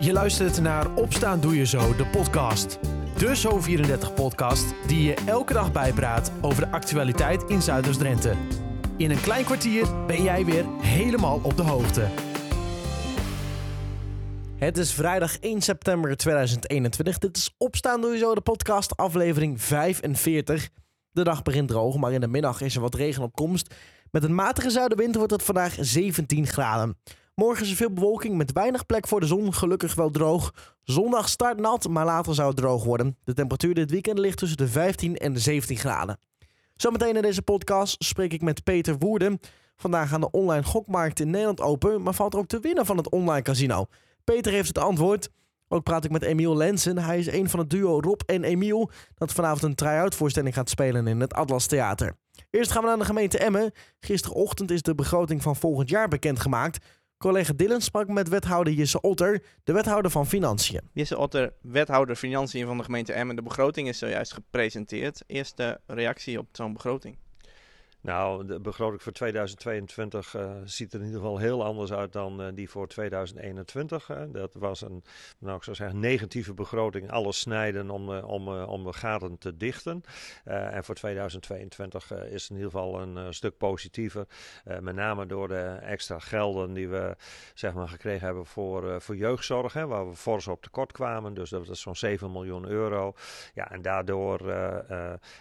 Je luistert naar Opstaan Doe Je Zo, de podcast. De Zo34-podcast die je elke dag bijpraat over de actualiteit in Zuiders-Drenthe. In een klein kwartier ben jij weer helemaal op de hoogte. Het is vrijdag 1 september 2021. Dit is Opstaan Doe Je Zo, de podcast, aflevering 45. De dag begint droog, maar in de middag is er wat regen op komst. Met een matige zuidenwind wordt het vandaag 17 graden. Morgen is er veel bewolking met weinig plek voor de zon, gelukkig wel droog. Zondag start nat, maar later zou het droog worden. De temperatuur dit weekend ligt tussen de 15 en de 17 graden. Zometeen in deze podcast spreek ik met Peter Woerden. Vandaag gaan de online gokmarkt in Nederland open, maar valt er ook te winnen van het online casino? Peter heeft het antwoord. Ook praat ik met Emiel Lensen. Hij is een van het duo Rob en Emiel dat vanavond een try-out voorstelling gaat spelen in het Atlas Theater. Eerst gaan we naar de gemeente Emmen. Gisterochtend is de begroting van volgend jaar bekendgemaakt. Collega Dylan sprak met wethouder Jesse Otter, de wethouder van Financiën. Jesse Otter, wethouder Financiën van de gemeente Emmen. De begroting is zojuist gepresenteerd. Eerste reactie op zo'n begroting? Nou, de begroting voor 2022 uh, ziet er in ieder geval heel anders uit dan uh, die voor 2021. Hè. Dat was een, nou ik zou zeggen, negatieve begroting. Alles snijden om, uh, om, om de gaten te dichten. en voor 2022 is het in ieder geval een stuk positiever. met name door de extra gelden die we zeg maar, gekregen hebben voor, voor jeugdzorg. Hè, waar we fors op tekort kwamen. Dus dat is zo'n 7 miljoen euro. Ja, en daardoor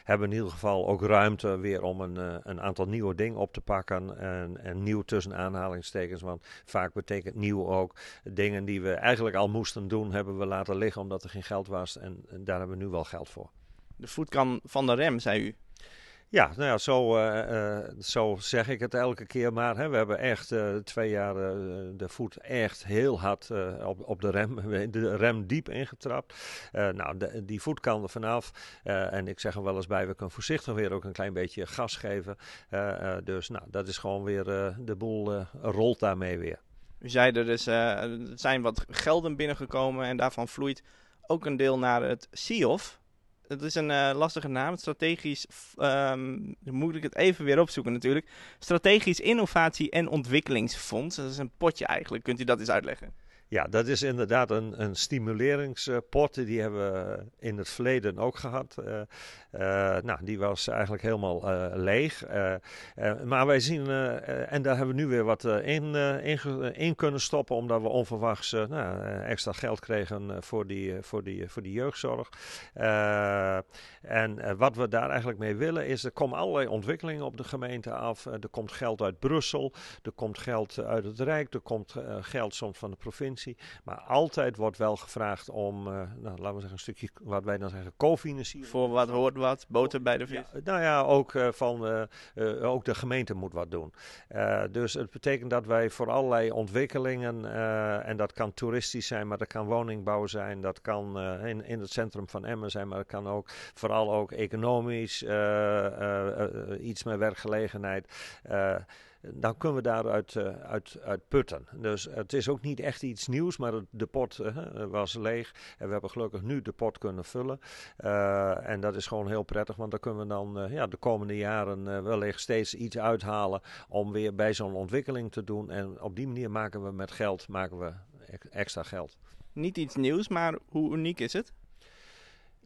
hebben we in ieder geval ook ruimte weer om een een aantal nieuwe dingen op te pakken. En, en nieuw tussen aanhalingstekens, want vaak betekent nieuw ook dingen die we eigenlijk al moesten doen, hebben we laten liggen omdat er geen geld was. En, en daar hebben we nu wel geld voor. De voet kan van de rem, zei u. Ja, nou ja, zo, uh, uh, zo zeg ik het elke keer maar. Hè. We hebben echt uh, twee jaar de voet echt heel hard op, op de rem, de rem diep ingetrapt. nou, die voet kan er vanaf. en ik zeg er wel eens bij, we kunnen voorzichtig weer ook een klein beetje gas geven. dus nou, dat is gewoon weer, de boel rolt daarmee weer. U zei er dus, er zijn wat gelden binnengekomen en daarvan vloeit ook een deel naar het SIOF het is een uh, lastige naam. Strategisch, um, moet ik het even weer opzoeken natuurlijk. Strategisch Innovatie en Ontwikkelingsfonds. Dat is een potje eigenlijk. Kunt u dat eens uitleggen? Ja, dat is inderdaad een, een stimuleringspot. Die hebben we in het verleden ook gehad. Uh, uh, nou, die was eigenlijk helemaal uh, leeg. maar wij zien, en daar hebben we nu weer wat in, in, in, kunnen stoppen, omdat we onverwachts nou, extra geld kregen voor die, voor die, voor die jeugdzorg. en wat we daar eigenlijk mee willen is, er komen allerlei ontwikkelingen op de gemeente af. er komt geld uit Brussel, er komt geld uit het Rijk, er komt geld soms van de provincie. Maar altijd wordt wel gevraagd om, uh, nou, laten we zeggen, een stukje wat wij dan zeggen, cofinanciering. Voor wat hoort wat, boter bij de vis? Ja, nou ja, ook, uh, van, uh, ook de gemeente moet wat doen. dus het betekent dat wij voor allerlei ontwikkelingen, en dat kan toeristisch zijn, maar dat kan woningbouw zijn, dat kan in, in het centrum van Emmen zijn, maar dat kan ook vooral ook economisch, iets met werkgelegenheid dan kunnen we daaruit uh, uit, uit putten. Dus het is ook niet echt iets nieuws, maar de pot uh, was leeg. En we hebben gelukkig nu de pot kunnen vullen. Uh, en dat is gewoon heel prettig, want dan kunnen we dan ja, de komende jaren wellicht steeds iets uithalen om weer bij zo'n ontwikkeling te doen. En op die manier maken we met geld maken we extra geld. Niet iets nieuws, maar hoe uniek is het?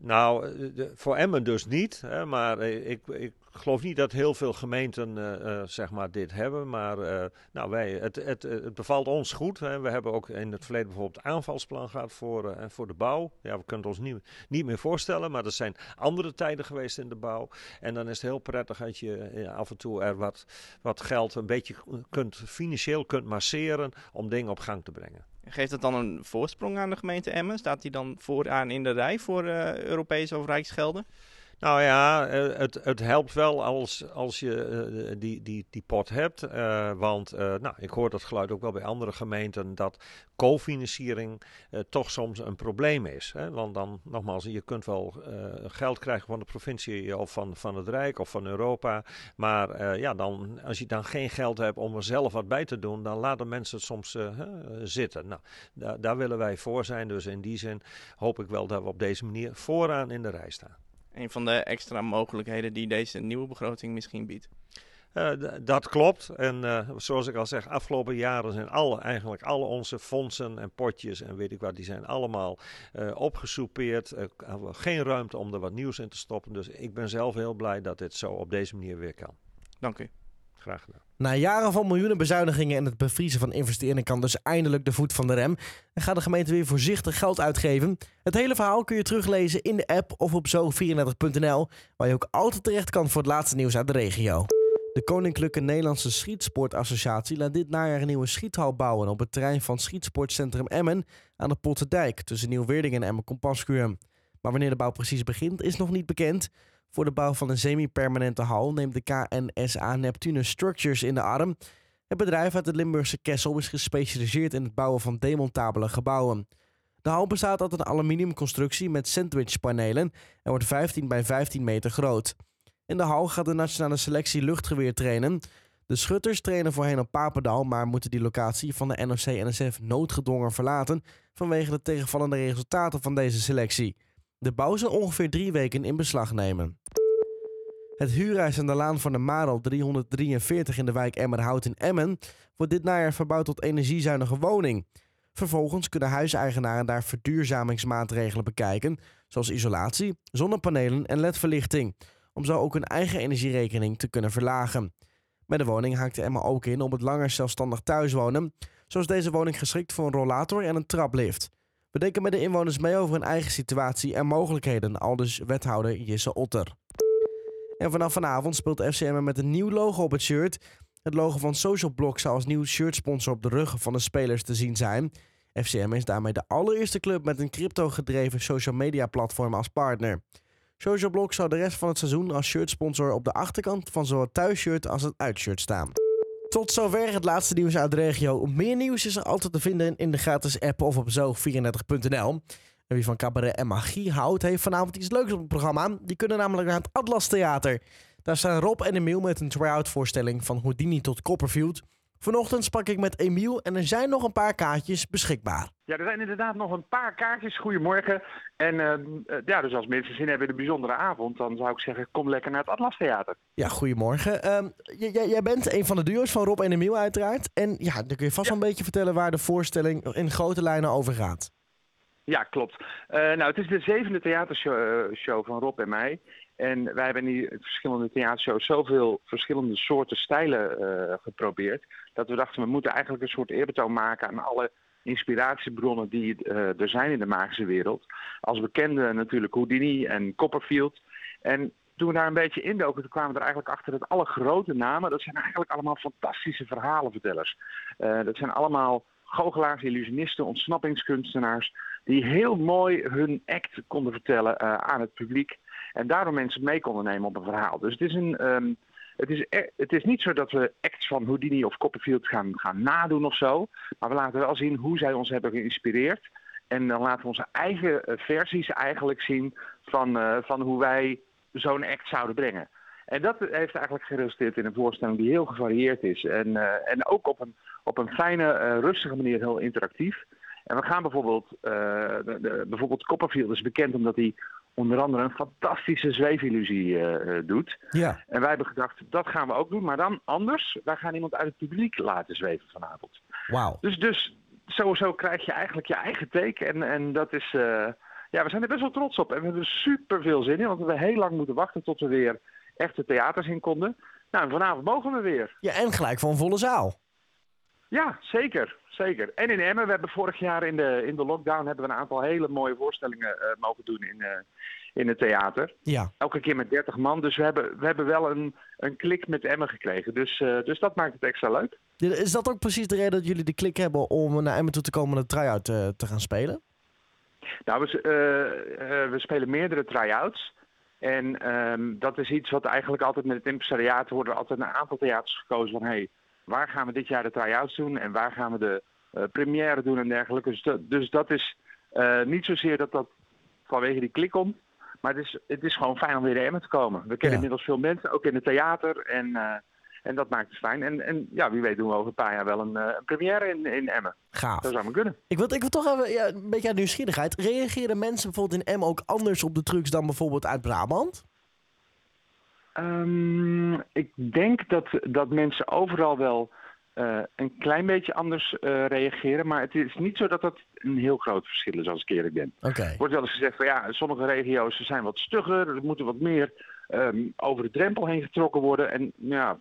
Nou, de, voor Emmen dus niet. Hè, maar ik, ik geloof niet dat heel veel gemeenten uh, uh, zeg maar dit hebben. Maar uh, nou, wij, het, het, het bevalt ons goed. Hè. We hebben ook in het verleden bijvoorbeeld aanvalsplan gehad voor, voor de bouw. Ja, we kunnen het ons niet, niet meer voorstellen. Maar er zijn andere tijden geweest in de bouw. En dan is het heel prettig dat je af en toe er wat, wat geld een beetje kunt, financieel kunt masseren om dingen op gang te brengen. Geeft dat dan een voorsprong aan de gemeente Emmen? Staat die dan vooraan in de rij voor uh, Europese of Rijksgelden? Nou ja, eh, het, het helpt wel als, als je uh, die, die, die pot hebt. Uh, want nou, ik hoor dat geluid ook wel bij andere gemeenten dat cofinanciering toch soms een probleem is. Hè? Want dan, nogmaals, je kunt wel geld krijgen van de provincie of van, van het Rijk of van Europa. Maar ja, dan, als je dan geen geld hebt om er zelf wat bij te doen, dan laten mensen het soms zitten. Nou, daar willen wij voor zijn. Dus in die zin hoop ik wel dat we op deze manier vooraan in de rij staan een van de extra mogelijkheden die deze nieuwe begroting misschien biedt. Uh, dat klopt. En uh, zoals ik al zeg, afgelopen jaren zijn alle, eigenlijk alle onze fondsen en potjes en weet ik wat, die zijn allemaal uh, opgesoupeerd. geen ruimte om er wat nieuws in te stoppen. Dus ik ben zelf heel blij dat dit zo op deze manier weer kan. Dank u. Graag gedaan. Na jaren van miljoenen bezuinigingen en het bevriezen van investeringen kan dus eindelijk de voet van de rem. En gaat de gemeente weer voorzichtig geld uitgeven. Het hele verhaal kun je teruglezen in de app of op zo34.nl, waar je ook altijd terecht kan voor het laatste nieuws uit de regio. De Koninklijke Nederlandse Schietsportassociatie laat dit najaar een nieuwe schiethal bouwen op het terrein van Schietsportcentrum Emmen aan de Pottendijk tussen Nieuw-Weerdingen en Emmen Compascuur. Maar wanneer de bouw precies begint is nog niet bekend. Voor de bouw van een semi-permanente hal neemt de KNSA Neptunus Structures in de arm. Het bedrijf uit de Limburgse Kessel is gespecialiseerd in het bouwen van demontabele gebouwen. De hal bestaat uit een aluminiumconstructie met sandwichpanelen en wordt 15 bij 15 meter groot. In de hal gaat de nationale selectie luchtgeweer trainen. De schutters trainen voorheen op Papendal, maar moeten die locatie van de NOC-NSF noodgedwongen verlaten vanwege de tegenvallende resultaten van deze selectie. De bouw zal ongeveer drie weken in beslag nemen. Het huurhuis aan de Laan van de Marel 343 in de wijk Emmerhout in Emmen wordt dit najaar verbouwd tot energiezuinige woning. Vervolgens kunnen huiseigenaren daar verduurzamingsmaatregelen bekijken, zoals isolatie, zonnepanelen en ledverlichting, om zo ook hun eigen energierekening te kunnen verlagen. Met de woning haakte Emma ook in op het langer zelfstandig thuiswonen, zoals deze woning geschikt voor een rollator en een traplift. We denken met de inwoners mee over hun eigen situatie en mogelijkheden, aldus wethouder Jisse Otter. En vanaf vanavond speelt FCM met een nieuw logo op het shirt. Het logo van Social Block zou als nieuw shirtsponsor op de rug van de spelers te zien zijn. FCM is daarmee de allereerste club met een crypto-gedreven social media platform als partner. Social Block zou de rest van het seizoen als shirtsponsor op de achterkant van zowel het thuisshirt als het uitshirt staan. Tot zover het laatste nieuws uit de regio. Meer nieuws is er altijd te vinden in de gratis app of op zo34.nl. En wie van cabaret en magie houdt, heeft vanavond iets leuks op het programma. Die kunnen namelijk naar het Atlas Theater. Daar staan Rob en Emiel met een try-out voorstelling van Houdini tot Copperfield. Vanochtend sprak ik met Emiel en er zijn nog een paar kaartjes beschikbaar. Ja, er zijn inderdaad nog een paar kaartjes. Goedemorgen. En uh, ja, dus als mensen zin hebben in een bijzondere avond, dan zou ik zeggen, kom lekker naar het Atlas Theater. Ja, goedemorgen. Uh, jij bent een van de duo's van Rob en Emiel uiteraard. En ja, dan kun je vast wel een beetje vertellen waar de voorstelling in grote lijnen over gaat. Ja, klopt. Uh, nou, het is de zevende theatershow show van Rob en mij. En wij hebben in die verschillende theatershows zoveel verschillende soorten stijlen uh, geprobeerd. Dat we dachten, we moeten eigenlijk een soort eerbetoon maken aan alle inspiratiebronnen die uh, er zijn in de magische wereld. Als bekende natuurlijk Houdini en Copperfield. En toen we daar een beetje indoken, toen kwamen we er eigenlijk achter dat alle grote namen, dat zijn eigenlijk allemaal fantastische verhalenvertellers. Uh, dat zijn allemaal goochelaars, illusionisten, ontsnappingskunstenaars, die heel mooi hun act konden vertellen aan het publiek. En daardoor mensen mee konden nemen op een verhaal. Dus het is, een, um, het is, e-, het is niet zo dat we acts van Houdini of Copperfield gaan, gaan nadoen of zo. Maar we laten wel zien hoe zij ons hebben geïnspireerd. En dan laten we onze eigen uh, versies eigenlijk zien van, uh, van hoe wij zo'n act zouden brengen. En dat heeft eigenlijk geresulteerd in een voorstelling die heel gevarieerd is. En, uh, en ook op een, op een fijne, rustige manier heel interactief. En we gaan bijvoorbeeld, de, de, bijvoorbeeld Copperfield is bekend omdat hij onder andere een fantastische zweefillusie uh, doet. Ja. En wij hebben gedacht, dat gaan we ook doen, maar dan anders. Wij gaan iemand uit het publiek laten zweven vanavond. Wauw. Dus, dus sowieso krijg je eigenlijk je eigen take. En, en dat is, uh, ja, we zijn er best wel trots op. En we hebben er super veel zin in, want we hebben heel lang moeten wachten tot we weer echte theaters in konden. Nou, en vanavond mogen we weer. Ja, en gelijk een volle zaal. Ja, zeker. Zeker. En in Emmen, we hebben vorig jaar in de, in de lockdown hebben we een aantal hele mooie voorstellingen uh, mogen doen in, uh, in het theater. Ja. Elke keer met 30 man. Dus we hebben, we hebben wel een, een klik met Emmen gekregen. Dus, uh, dus dat maakt het extra leuk. Is dat ook precies de reden dat jullie de klik hebben om naar Emmen toe te komen en een try-out te gaan spelen? Nou, we, we spelen meerdere try-outs. En um, dat is iets wat eigenlijk altijd met het impresariaat worden altijd een aantal theaters gekozen van... Hey, waar gaan we dit jaar de try-outs doen en waar gaan we de uh, première doen en dergelijke. Dus dat, dus dat is uh, niet zozeer dat dat vanwege die klik komt. Maar het is, het is gewoon fijn om weer in Emmen te komen. We kennen ja. inmiddels veel mensen, ook in het theater. En, uh, en dat maakt het fijn. En, en ja, wie weet doen we over een paar jaar wel een, een première in, in Emmen. Gaaf. Dat zou maar kunnen. Ik wil, ik wil toch even ja, een beetje uit nieuwsgierigheid. Reageren mensen bijvoorbeeld in Emmen ook anders op de trucs dan bijvoorbeeld uit Brabant? Ehm, ik denk dat, dat mensen overal wel eh, een klein beetje anders eh, reageren. Maar het is niet zo dat dat een heel groot verschil is, als ik eerlijk ben. Er wordt wel eens gezegd van ja, sommige regio's zijn wat stugger. Er moeten wat meer ehm, over de drempel heen getrokken worden. En ja,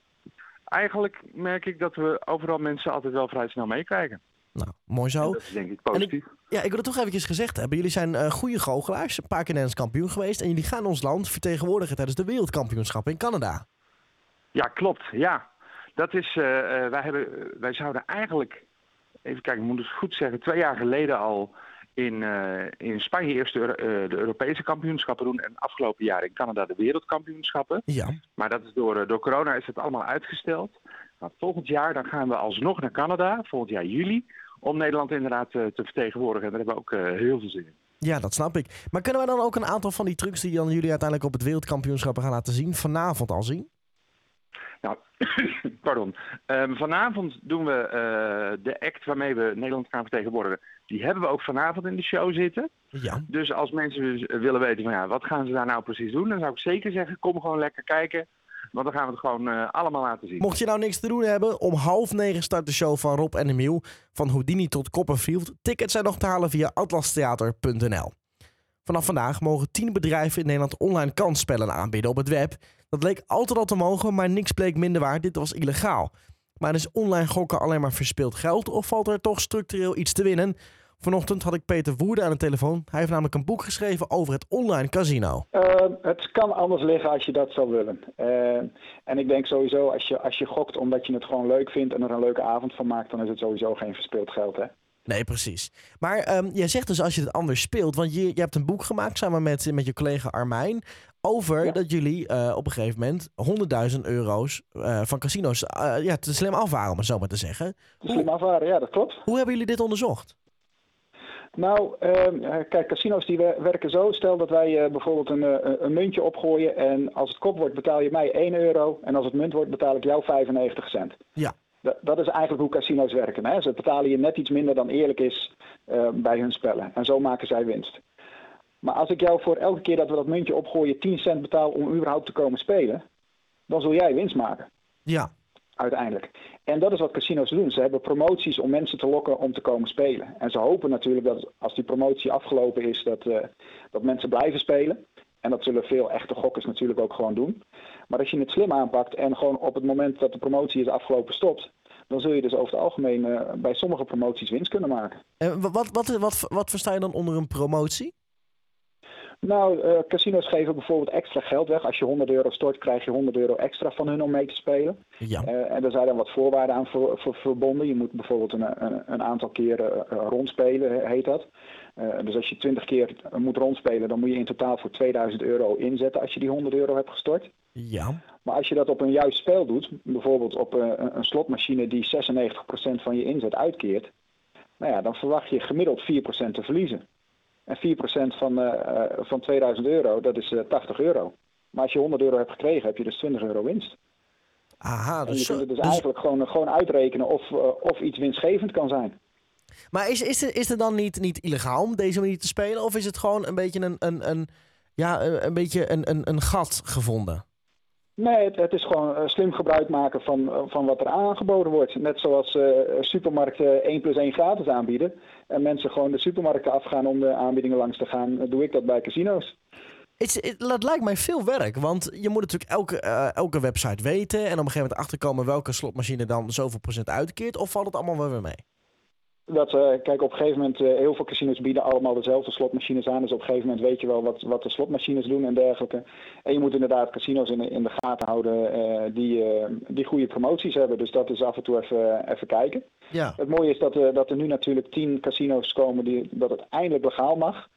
eigenlijk merk ik dat we overal mensen altijd wel vrij snel meekrijgen. Nou, mooi En zo. dat is denk ik positief. Ja, ik wil het toch eventjes gezegd hebben. Jullie zijn eh, goede goochelaars, een paar keer Nederlands kampioen geweest. En jullie gaan ons land vertegenwoordigen tijdens de wereldkampioenschappen in Canada. Ja, klopt. Ja, dat is. eh, eh, wij, hebben, wij zouden eigenlijk. Even kijken, ik moet het goed zeggen. Twee jaar geleden al in, in Spanje eerst de, de Europese kampioenschappen doen. En afgelopen jaar in Canada de wereldkampioenschappen. Ja. Maar dat is door, door corona is het allemaal uitgesteld. Maar volgend jaar dan gaan we alsnog naar Canada. Volgend jaar juli. Om Nederland inderdaad eh, te vertegenwoordigen. En daar hebben we ook eh, heel veel zin in. ja, dat snap ik. Maar kunnen wij dan ook een aantal van die trucs die dan jullie uiteindelijk op het wereldkampioenschappen gaan laten zien, vanavond al zien? Nou, pardon. Ehm, vanavond doen we eh, de act waarmee we Nederland gaan vertegenwoordigen. Die hebben we ook vanavond in de show zitten. Ja. Dus als mensen dus willen weten van ja, wat gaan ze daar nou precies doen, dan zou ik zeker zeggen, kom gewoon lekker kijken. Want dan gaan we het gewoon eh, allemaal laten zien. Mocht je nou niks te doen hebben, om half negen start de show van Rob en Emiel. Van Houdini tot Copperfield. Tickets zijn nog te halen via atlastheater.nl. Vanaf vandaag mogen tien bedrijven in Nederland online kansspellen aanbieden op het web. Dat leek altijd al te mogen, maar niks bleek minder waar. Dit was illegaal. Maar is online gokken alleen maar verspild geld of valt er toch structureel iets te winnen? Vanochtend had ik Peter Woerde aan de telefoon. Hij heeft namelijk een boek geschreven over het online casino. Uh, het kan anders liggen als je dat zou willen. Uh, en ik denk sowieso, als je, als je gokt omdat je het gewoon leuk vindt en er een leuke avond van maakt, dan is het sowieso geen verspild geld, hè? Nee, precies. Maar um, jij zegt dus als je het anders speelt, want je, je hebt een boek gemaakt samen met, met je collega Armijn over ja. dat jullie uh, op een gegeven moment 100.000 euro's uh, van casino's ja, te slim afvaren, om het zo maar te zeggen. Te slim afvaren, ja, dat klopt. Hoe hebben jullie dit onderzocht? Nou, uh, kijk, casino's die werken zo. Stel dat wij uh, bijvoorbeeld een, uh, een, muntje opgooien en als het kop wordt betaal je mij 1 euro en als het munt wordt betaal ik jou 95 cent. Ja. Dat, dat is eigenlijk hoe casino's werken. Hè? Ze betalen je net iets minder dan eerlijk is bij hun spellen. En zo maken zij winst. Maar als ik jou voor elke keer dat we dat muntje opgooien 10 cent betaal om überhaupt te komen spelen, dan zul jij winst maken. Ja. Uiteindelijk. En dat is wat casino's doen. Ze hebben promoties om mensen te lokken om te komen spelen. En ze hopen natuurlijk dat als die promotie afgelopen is, dat, uh, dat mensen blijven spelen. En dat zullen veel echte gokkers natuurlijk ook gewoon doen. Maar als je het slim aanpakt en gewoon op het moment dat de promotie is afgelopen stopt, dan zul je dus over het algemeen uh, bij sommige promoties winst kunnen maken. En wat, wat, wat, wat versta je dan onder een promotie? Nou, uh, casino's geven bijvoorbeeld extra geld weg. Als je 100 euro stort, krijg je 100 euro extra van hun om mee te spelen. Ja. Uh, en daar zijn dan wat voorwaarden aan voor, voor, verbonden. Je moet bijvoorbeeld een, een, een aantal keren uh, rondspelen, heet dat. dus als je 20 keer moet rondspelen, dan moet je in totaal voor 2000 euro inzetten als je die 100 euro hebt gestort. Ja. Maar als je dat op een juist spel doet, bijvoorbeeld op een, een slotmachine die 96% van je inzet uitkeert, nou ja, dan verwacht je gemiddeld 4% te verliezen. En 4% van, uh, van 2000 euro, dat is uh, 80 euro. Maar als je 100 euro hebt gekregen, heb je dus 20 euro winst. Aha, dus en je kunt het dus, dus eigenlijk gewoon, gewoon uitrekenen of, uh, of iets winstgevend kan zijn. Maar is, is, er, is er dan niet, niet illegaal om deze manier te spelen? Of is het gewoon een beetje een, een, een, ja, een, beetje een, een, een gat gevonden? Nee, het, is gewoon uh, slim gebruik maken van, uh, van wat er aangeboden wordt. Net zoals uh, supermarkten 1 plus 1 gratis aanbieden. En mensen gewoon de supermarkten afgaan om de aanbiedingen langs te gaan. doe ik dat bij casino's. Het lijkt mij veel werk, want je moet natuurlijk elke, elke website weten... en op een gegeven moment achterkomen welke slotmachine dan zoveel procent uitkeert... of valt het allemaal wel weer mee? Dat, uh, kijk, op een gegeven moment, uh, heel veel casinos bieden allemaal dezelfde slotmachines aan. Dus op een gegeven moment weet je wel wat, wat de slotmachines doen en dergelijke. En je moet inderdaad casino's in de, in de gaten houden uh, die, die goede promoties hebben. Dus dat is af en toe even, even kijken. Ja. Het mooie is dat, dat er nu natuurlijk tien casino's komen die, dat het eindelijk legaal mag.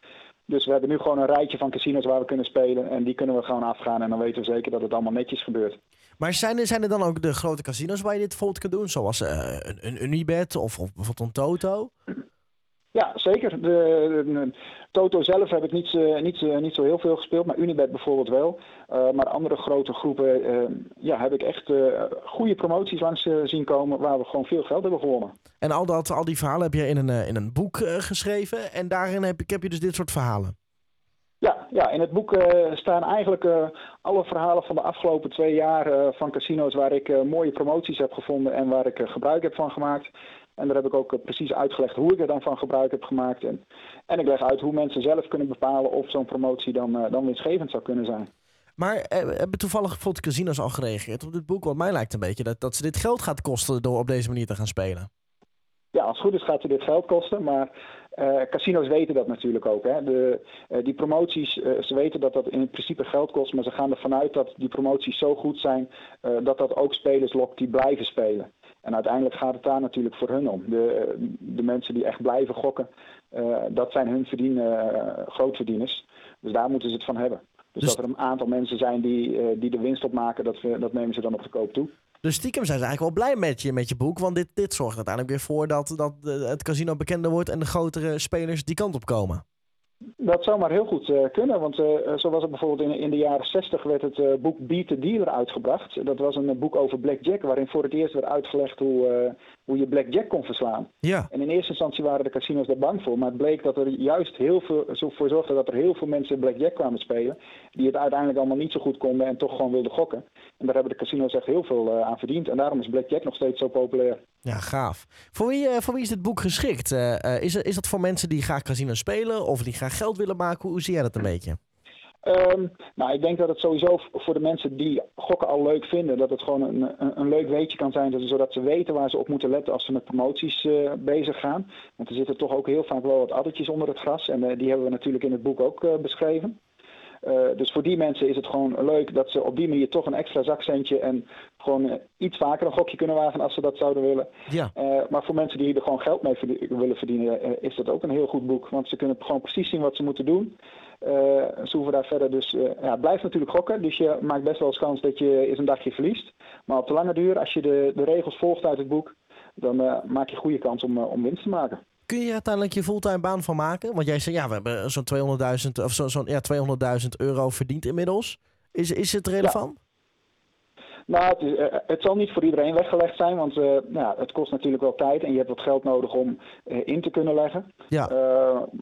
Dus we hebben nu gewoon een rijtje van casinos waar we kunnen spelen. En die kunnen we gewoon afgaan. En dan weten we zeker dat het allemaal netjes gebeurt. Maar zijn er, zijn er dan ook de grote casinos waar je dit bijvoorbeeld kunt doen? Zoals uh, een, een Unibet of, of bijvoorbeeld een Toto? Ja, zeker. De, de, de, Toto zelf heb ik niet, uh, niet, uh, niet zo heel veel gespeeld, maar Unibet bijvoorbeeld wel. Uh, maar andere grote groepen ja, heb ik echt goede promoties langs zien komen waar we gewoon veel geld hebben gewonnen. En al, dat, al die verhalen heb je in een, in een boek geschreven en daarin heb, heb je dus dit soort verhalen? Ja, ja, in het boek uh, staan eigenlijk uh, alle verhalen van de afgelopen twee jaar uh, van casino's waar ik mooie promoties heb gevonden en waar ik gebruik heb van gemaakt. En daar heb ik ook precies uitgelegd hoe ik er dan van gebruik heb gemaakt. En, en ik leg uit hoe mensen zelf kunnen bepalen of zo'n promotie dan, dan winstgevend zou kunnen zijn. Maar hebben toevallig bijvoorbeeld casinos al gereageerd op dit boek? Want mij lijkt een beetje dat, dat ze dit geld gaat kosten door op deze manier te gaan spelen. Ja, als het goed is gaat ze dit geld kosten, maar uh, casino's weten dat natuurlijk ook. Hè. De, uh, die promoties, uh, ze weten dat dat in principe geld kost, maar ze gaan ervan uit dat die promoties zo goed zijn dat dat ook spelers lokt die blijven spelen. En uiteindelijk gaat het daar natuurlijk voor hun om. De, de mensen die echt blijven gokken, dat zijn hun verdienen, grootverdieners. Dus daar moeten ze het van hebben. Dus, dus, dat er een aantal mensen zijn die, die de winst opmaken, dat, dat nemen ze dan op de koop toe. Dus stiekem zijn ze eigenlijk wel blij met je, met je boek. Want dit, dit zorgt uiteindelijk weer voor dat, dat het casino bekender wordt en de grotere spelers die kant op komen. Dat zou maar heel goed uh, kunnen, want uh, zo was het bijvoorbeeld in, in de jaren 60 werd het uh, boek Beat the Dealer uitgebracht. Dat was een boek over blackjack, waarin voor het eerst werd uitgelegd hoe, hoe je blackjack kon verslaan. Ja. En in eerste instantie waren de casino's daar bang voor, maar het bleek dat er juist heel veel voor zorgde dat er heel veel mensen blackjack kwamen spelen, die het uiteindelijk allemaal niet zo goed konden en toch gewoon wilden gokken. En daar hebben de casino's echt heel veel aan verdiend en daarom is blackjack nog steeds zo populair. Ja, gaaf. Voor wie, voor wie is dit boek geschikt? is, is dat voor mensen die graag casino spelen of die graag geld willen maken? Hoe zie jij dat een beetje? Um, nou, ik denk dat het sowieso voor de mensen die gokken al leuk vinden, dat het gewoon een, een, een leuk weetje kan zijn, zodat ze weten waar ze op moeten letten als ze met promoties uh, bezig gaan. Want er zitten toch ook heel vaak wel wat addertjes onder het gras en uh, die hebben we natuurlijk in het boek ook uh, beschreven. dus voor die mensen is het gewoon leuk dat ze op die manier toch een extra zakcentje en gewoon iets vaker een gokje kunnen wagen als ze dat zouden willen. Ja. maar voor mensen die er gewoon geld mee willen verdienen, is dat ook een heel goed boek. Want ze kunnen gewoon precies zien wat ze moeten doen. Uh, daar verder dus... Uh, ja, blijft natuurlijk gokken, dus je maakt best wel eens kans dat je eens een dagje verliest. Maar op de lange duur, als je de, de regels volgt uit het boek, dan uh, maak je goede kans om, om winst te maken. Kun je uiteindelijk je fulltime baan van maken? Want jij zei, ja, we hebben zo'n 200.000 of zo'n zo ja, 200.000 euro verdiend inmiddels. Is, is het relevant? Ja. Nou, het, is, het, zal niet voor iedereen weggelegd zijn, want uh, nou, het kost natuurlijk wel tijd en je hebt wat geld nodig om uh, in te kunnen leggen. Ja.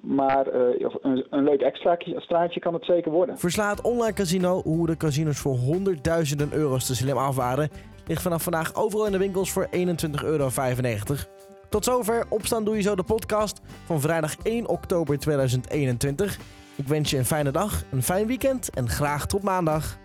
maar een, een, leuk extra straatje kan het zeker worden. Verslaat online casino hoe de casinos voor honderdduizenden euro's te slim af waren. Ligt vanaf vandaag overal in de winkels voor 21,95 euro. Tot zover Opstaan Doe Je Zo de podcast van vrijdag 1 oktober 2021. Ik wens je een fijne dag, een fijn weekend en graag tot maandag.